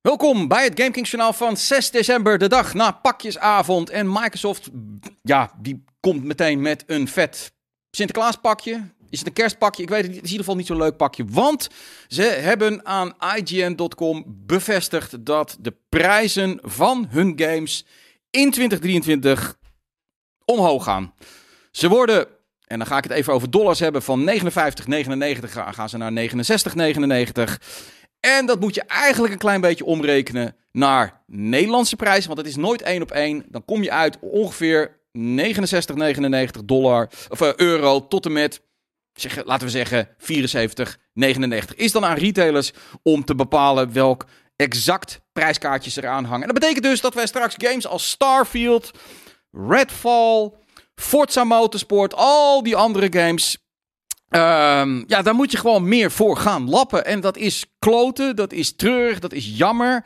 Welkom bij het Game Kings journaal van 6 december, de dag na pakjesavond. En Microsoft, ja, die komt meteen met een vet Sinterklaaspakje. Is het een kerstpakje? Ik weet het niet. Het is in ieder geval niet zo'n leuk pakje. Want ze hebben aan IGN.com bevestigd dat de prijzen van hun games in 2023 omhoog gaan. Ze worden, en dan ga ik het even over dollars hebben, van 59,99 gaan ze naar 69,99. En dat moet je eigenlijk een klein beetje omrekenen naar Nederlandse prijzen. Want het is nooit één op één. Dan kom je uit ongeveer 69,99 dollar of uh, euro tot en met, zeg, laten we zeggen, 74,99. Is dan aan retailers om te bepalen welk exact prijskaartjes eraan hangen. En dat betekent dus dat wij straks games als Starfield, Redfall, Forza Motorsport, al die andere games Um, ja, daar moet je gewoon meer voor gaan lappen. En dat is kloten, dat is treurig, dat is jammer.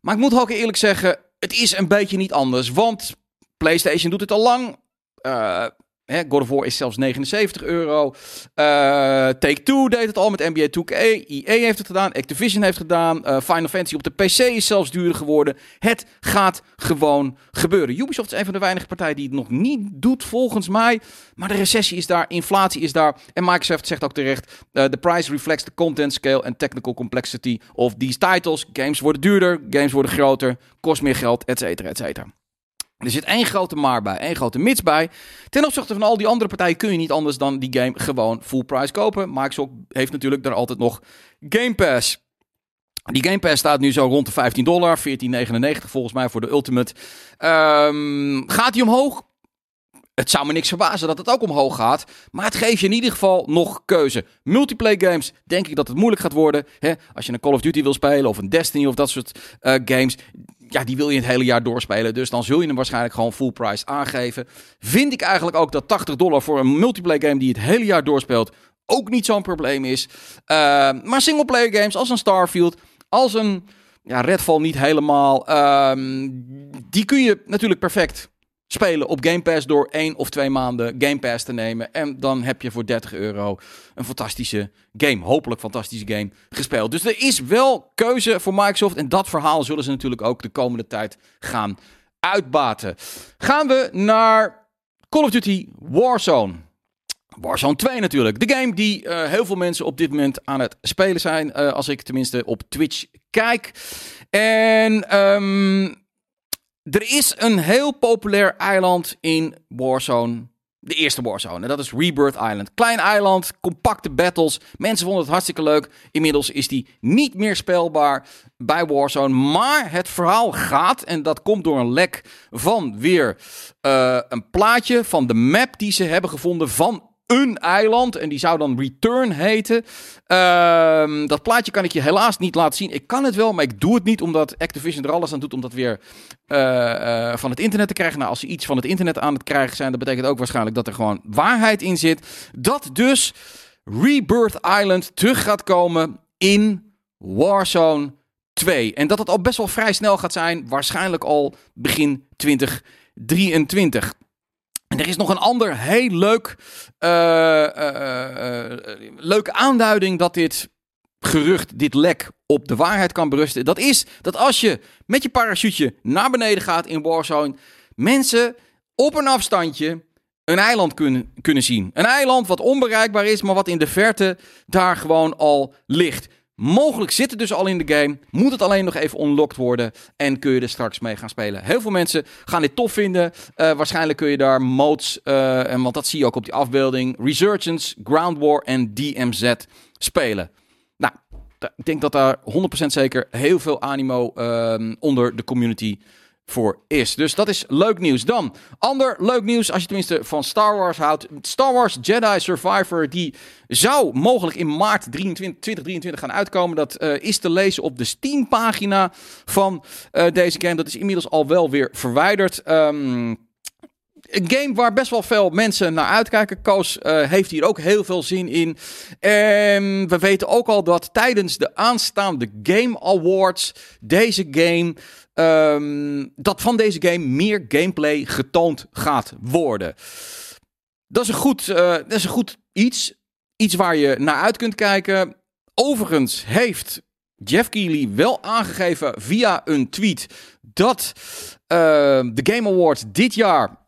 Maar ik moet ook eerlijk zeggen, het is een beetje niet anders. Want PlayStation doet het al lang. Uh, Hè, God of War is zelfs 79 euro. Uh, Take-Two deed het al met NBA 2K. EA heeft het gedaan. Activision heeft het gedaan. Uh, Final Fantasy op de PC is zelfs duurder geworden. Het gaat gewoon gebeuren. Ubisoft is een van de weinige partijen die het nog niet doet, volgens mij. Maar de recessie is daar, inflatie is daar. En Microsoft zegt ook terecht: uh, the price reflects the content scale and technical complexity of these titles. Games worden duurder, games worden groter, kost meer geld, et cetera, et cetera. Er zit één grote maar bij, één grote mits bij. Ten opzichte van al die andere partijen kun je niet anders dan die game gewoon full price kopen. Microsoft heeft natuurlijk daar altijd nog Game Pass. Die Game Pass staat nu zo rond de 15 dollar, 14,99 volgens mij voor de Ultimate. Um, gaat die omhoog? Het zou me niks verbazen dat het ook omhoog gaat. Maar het geeft je in ieder geval nog keuze. Multiplayer games, denk ik dat het moeilijk gaat worden. Hè? Als je een Call of Duty wil spelen of een Destiny of dat soort uh, games ja, die wil je het hele jaar doorspelen. Dus dan zul je hem waarschijnlijk gewoon full price aangeven. Vind ik eigenlijk ook dat 80 dollar voor een multiplayer game die het hele jaar doorspeelt ook niet zo'n probleem is. Uh, maar singleplayer games als een Starfield, als een ja, Redfall niet helemaal. Uh, die kun je natuurlijk perfect spelen op Game Pass door één of twee maanden Game Pass te nemen. En dan heb je voor 30 euro een fantastische game, hopelijk fantastische game, gespeeld. Dus er is wel keuze voor Microsoft. En dat verhaal zullen ze natuurlijk ook de komende tijd gaan uitbaten. Gaan we naar Call of Duty Warzone. Warzone 2 natuurlijk. De game die uh, heel veel mensen op dit moment aan het spelen zijn. Uh, als ik tenminste op Twitch kijk. En um, er is een heel populair eiland in Warzone. De eerste Warzone. En dat is Rebirth Island. Klein eiland, compacte battles. Mensen vonden het hartstikke leuk. Inmiddels is die niet meer speelbaar bij Warzone. Maar het verhaal gaat, en dat komt door een lek van weer uh, een plaatje van de map die ze hebben gevonden van een eiland. En die zou dan Return heten. Uh, dat plaatje kan ik je helaas niet laten zien. Ik kan het wel, maar ik doe het niet omdat Activision er alles aan doet om dat weer uh, uh, van het internet te krijgen. Nou, als ze iets van het internet aan het krijgen zijn, dat betekent ook waarschijnlijk dat er gewoon waarheid in zit. Dat dus Rebirth Island terug gaat komen in Warzone 2. En dat het al best wel vrij snel gaat zijn, waarschijnlijk al begin 2023. En er is nog een ander heel leuk, uh, uh, uh, leuke aanduiding dat dit gerucht, dit lek op de waarheid kan berusten. Dat is dat als je met je parachute naar beneden gaat in Warzone, mensen op een afstandje een eiland kunnen, kunnen zien. Een eiland wat onbereikbaar is, maar wat in de verte daar gewoon al ligt. Mogelijk zit het dus al in de game. Moet het alleen nog even unlocked worden. En kun je er straks mee gaan spelen. Heel veel mensen gaan dit tof vinden. Uh, waarschijnlijk kun je daar modes. Uh, en want dat zie je ook op die afbeelding. Resurgence, Ground War en DMZ spelen. Nou, ik denk dat daar 100% zeker heel veel animo uh, onder de community voor is. Dus dat is leuk nieuws. Dan, ander leuk nieuws, als je tenminste van Star Wars houdt. Star Wars Jedi Survivor, die zou mogelijk in maart 23, 2023 gaan uitkomen. Dat uh, is te lezen op de Steam-pagina van uh, deze game. Dat is inmiddels al wel weer verwijderd. Um, een game waar best wel veel mensen naar uitkijken. Koos uh, heeft hier ook heel veel zin in. En we weten ook al dat tijdens de aanstaande Game Awards deze game um, dat van deze game meer gameplay getoond gaat worden. Dat is een goed, uh, dat is een goed iets. Iets waar je naar uit kunt kijken. Overigens heeft Jeff Keighley wel aangegeven via een tweet dat uh, de Game Awards dit jaar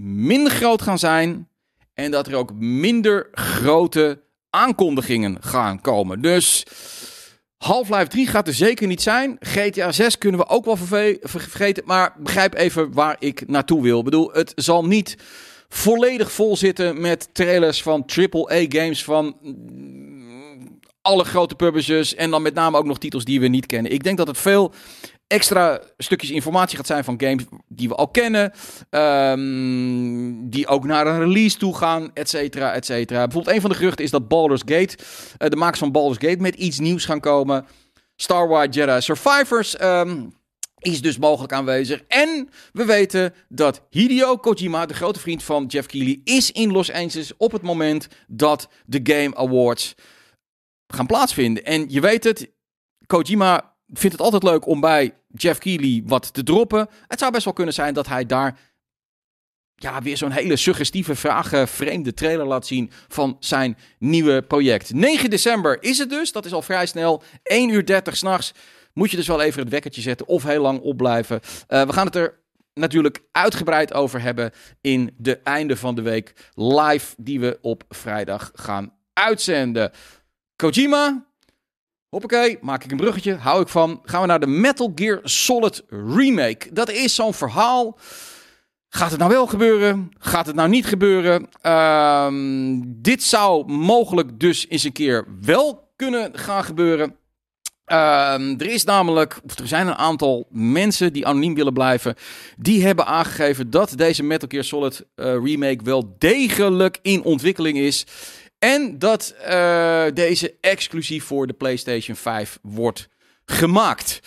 minder groot gaan zijn en dat er ook minder grote aankondigingen gaan komen. Dus Half-Life 3 gaat er zeker niet zijn. GTA 6 kunnen we ook wel vergeten. Maar begrijp even waar ik naartoe wil. Ik bedoel, het zal niet volledig vol zitten met trailers van AAA-games van mm, alle grote publishers. En dan met name ook nog titels die we niet kennen. Ik denk dat het veel extra stukjes informatie gaat zijn van games die we al kennen. Ehm, die ook naar een release toe gaan, et cetera, et cetera. Bijvoorbeeld een van de geruchten is dat Baldur's Gate, uh, de makers van Baldur's Gate, met iets nieuws gaan komen. Star Wars Jedi Survivors ehm, is dus mogelijk aanwezig. En we weten dat Hideo Kojima, de grote vriend van Jeff Keighley, is in Los Angeles op het moment dat de Game Awards gaan plaatsvinden. En je weet het, Kojima vindt het altijd leuk om bij Jeff Keighley wat te droppen. Het zou best wel kunnen zijn dat hij daar ja, weer zo'n hele suggestieve, vragen, vreemde trailer laat zien van zijn nieuwe project. 9 december is het dus, dat is al vrij snel. 1 uur 30 s'nachts moet je dus wel even het wekkertje zetten of heel lang opblijven. Uh, we gaan het er natuurlijk uitgebreid over hebben in de einde van de week live die we op vrijdag gaan uitzenden. Kojima, Hoppakee, maak ik een bruggetje, hou ik van. Gaan we naar de Metal Gear Solid Remake. Dat is zo'n verhaal. Gaat het nou wel gebeuren? Gaat het nou niet gebeuren? Ehm, dit zou mogelijk dus eens een keer wel kunnen gaan gebeuren. Ehm, er is namelijk, of er zijn een aantal mensen die anoniem willen blijven, die hebben aangegeven dat deze Metal Gear Solid uh, remake wel degelijk in ontwikkeling is. En dat uh, deze exclusief voor de PlayStation 5 wordt gemaakt.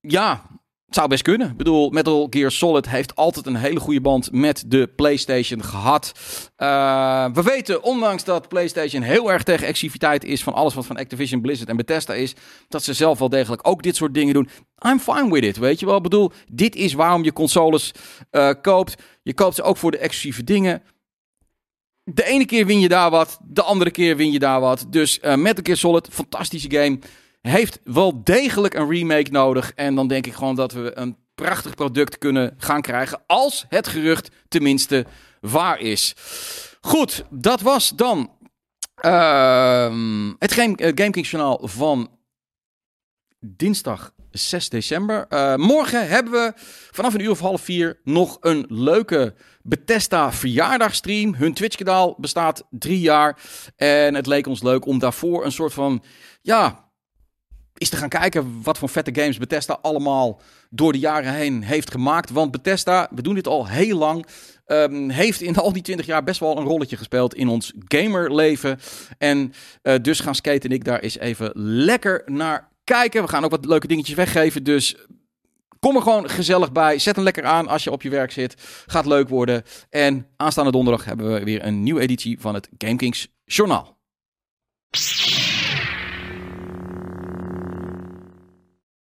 Ja, het zou best kunnen. Ik bedoel, Metal Gear Solid heeft altijd een hele goede band met de PlayStation gehad. Uh, we weten, ondanks dat PlayStation heel erg tegen exclusiviteit is van alles wat van Activision, Blizzard en Bethesda is, dat ze zelf wel degelijk ook dit soort dingen doen. I'm fine with it, weet je wel. Ik bedoel, dit is waarom je consoles uh, koopt. Je koopt ze ook voor de exclusieve dingen de ene keer win je daar wat, de andere keer win je daar wat. Dus uh, Metal Gear Solid, fantastische game. Heeft wel degelijk een remake nodig. En dan denk ik gewoon dat we een prachtig product kunnen gaan krijgen. Als het gerucht tenminste waar is. Goed, dat was dan uh, het Game, uh, journaal van dinsdag 6 december. Uh, morgen hebben we vanaf een uur of half vier nog een leuke Bethesda verjaardagstream. Hun Twitch-kanaal bestaat drie jaar. En het leek ons leuk om daarvoor een soort van, ja, is te gaan kijken wat voor vette games Bethesda allemaal door de jaren heen heeft gemaakt. Want Bethesda, we doen dit al heel lang, um, heeft in al die 20 jaar best wel een rolletje gespeeld in ons gamerleven. En uh, dus gaan Skate en ik daar eens even lekker naar kijken. We gaan ook wat leuke dingetjes weggeven. Dus kom er gewoon gezellig bij. Zet hem lekker aan als je op je werk zit. Gaat leuk worden. En aanstaande donderdag hebben we weer een nieuwe editie van het GameKings Journaal.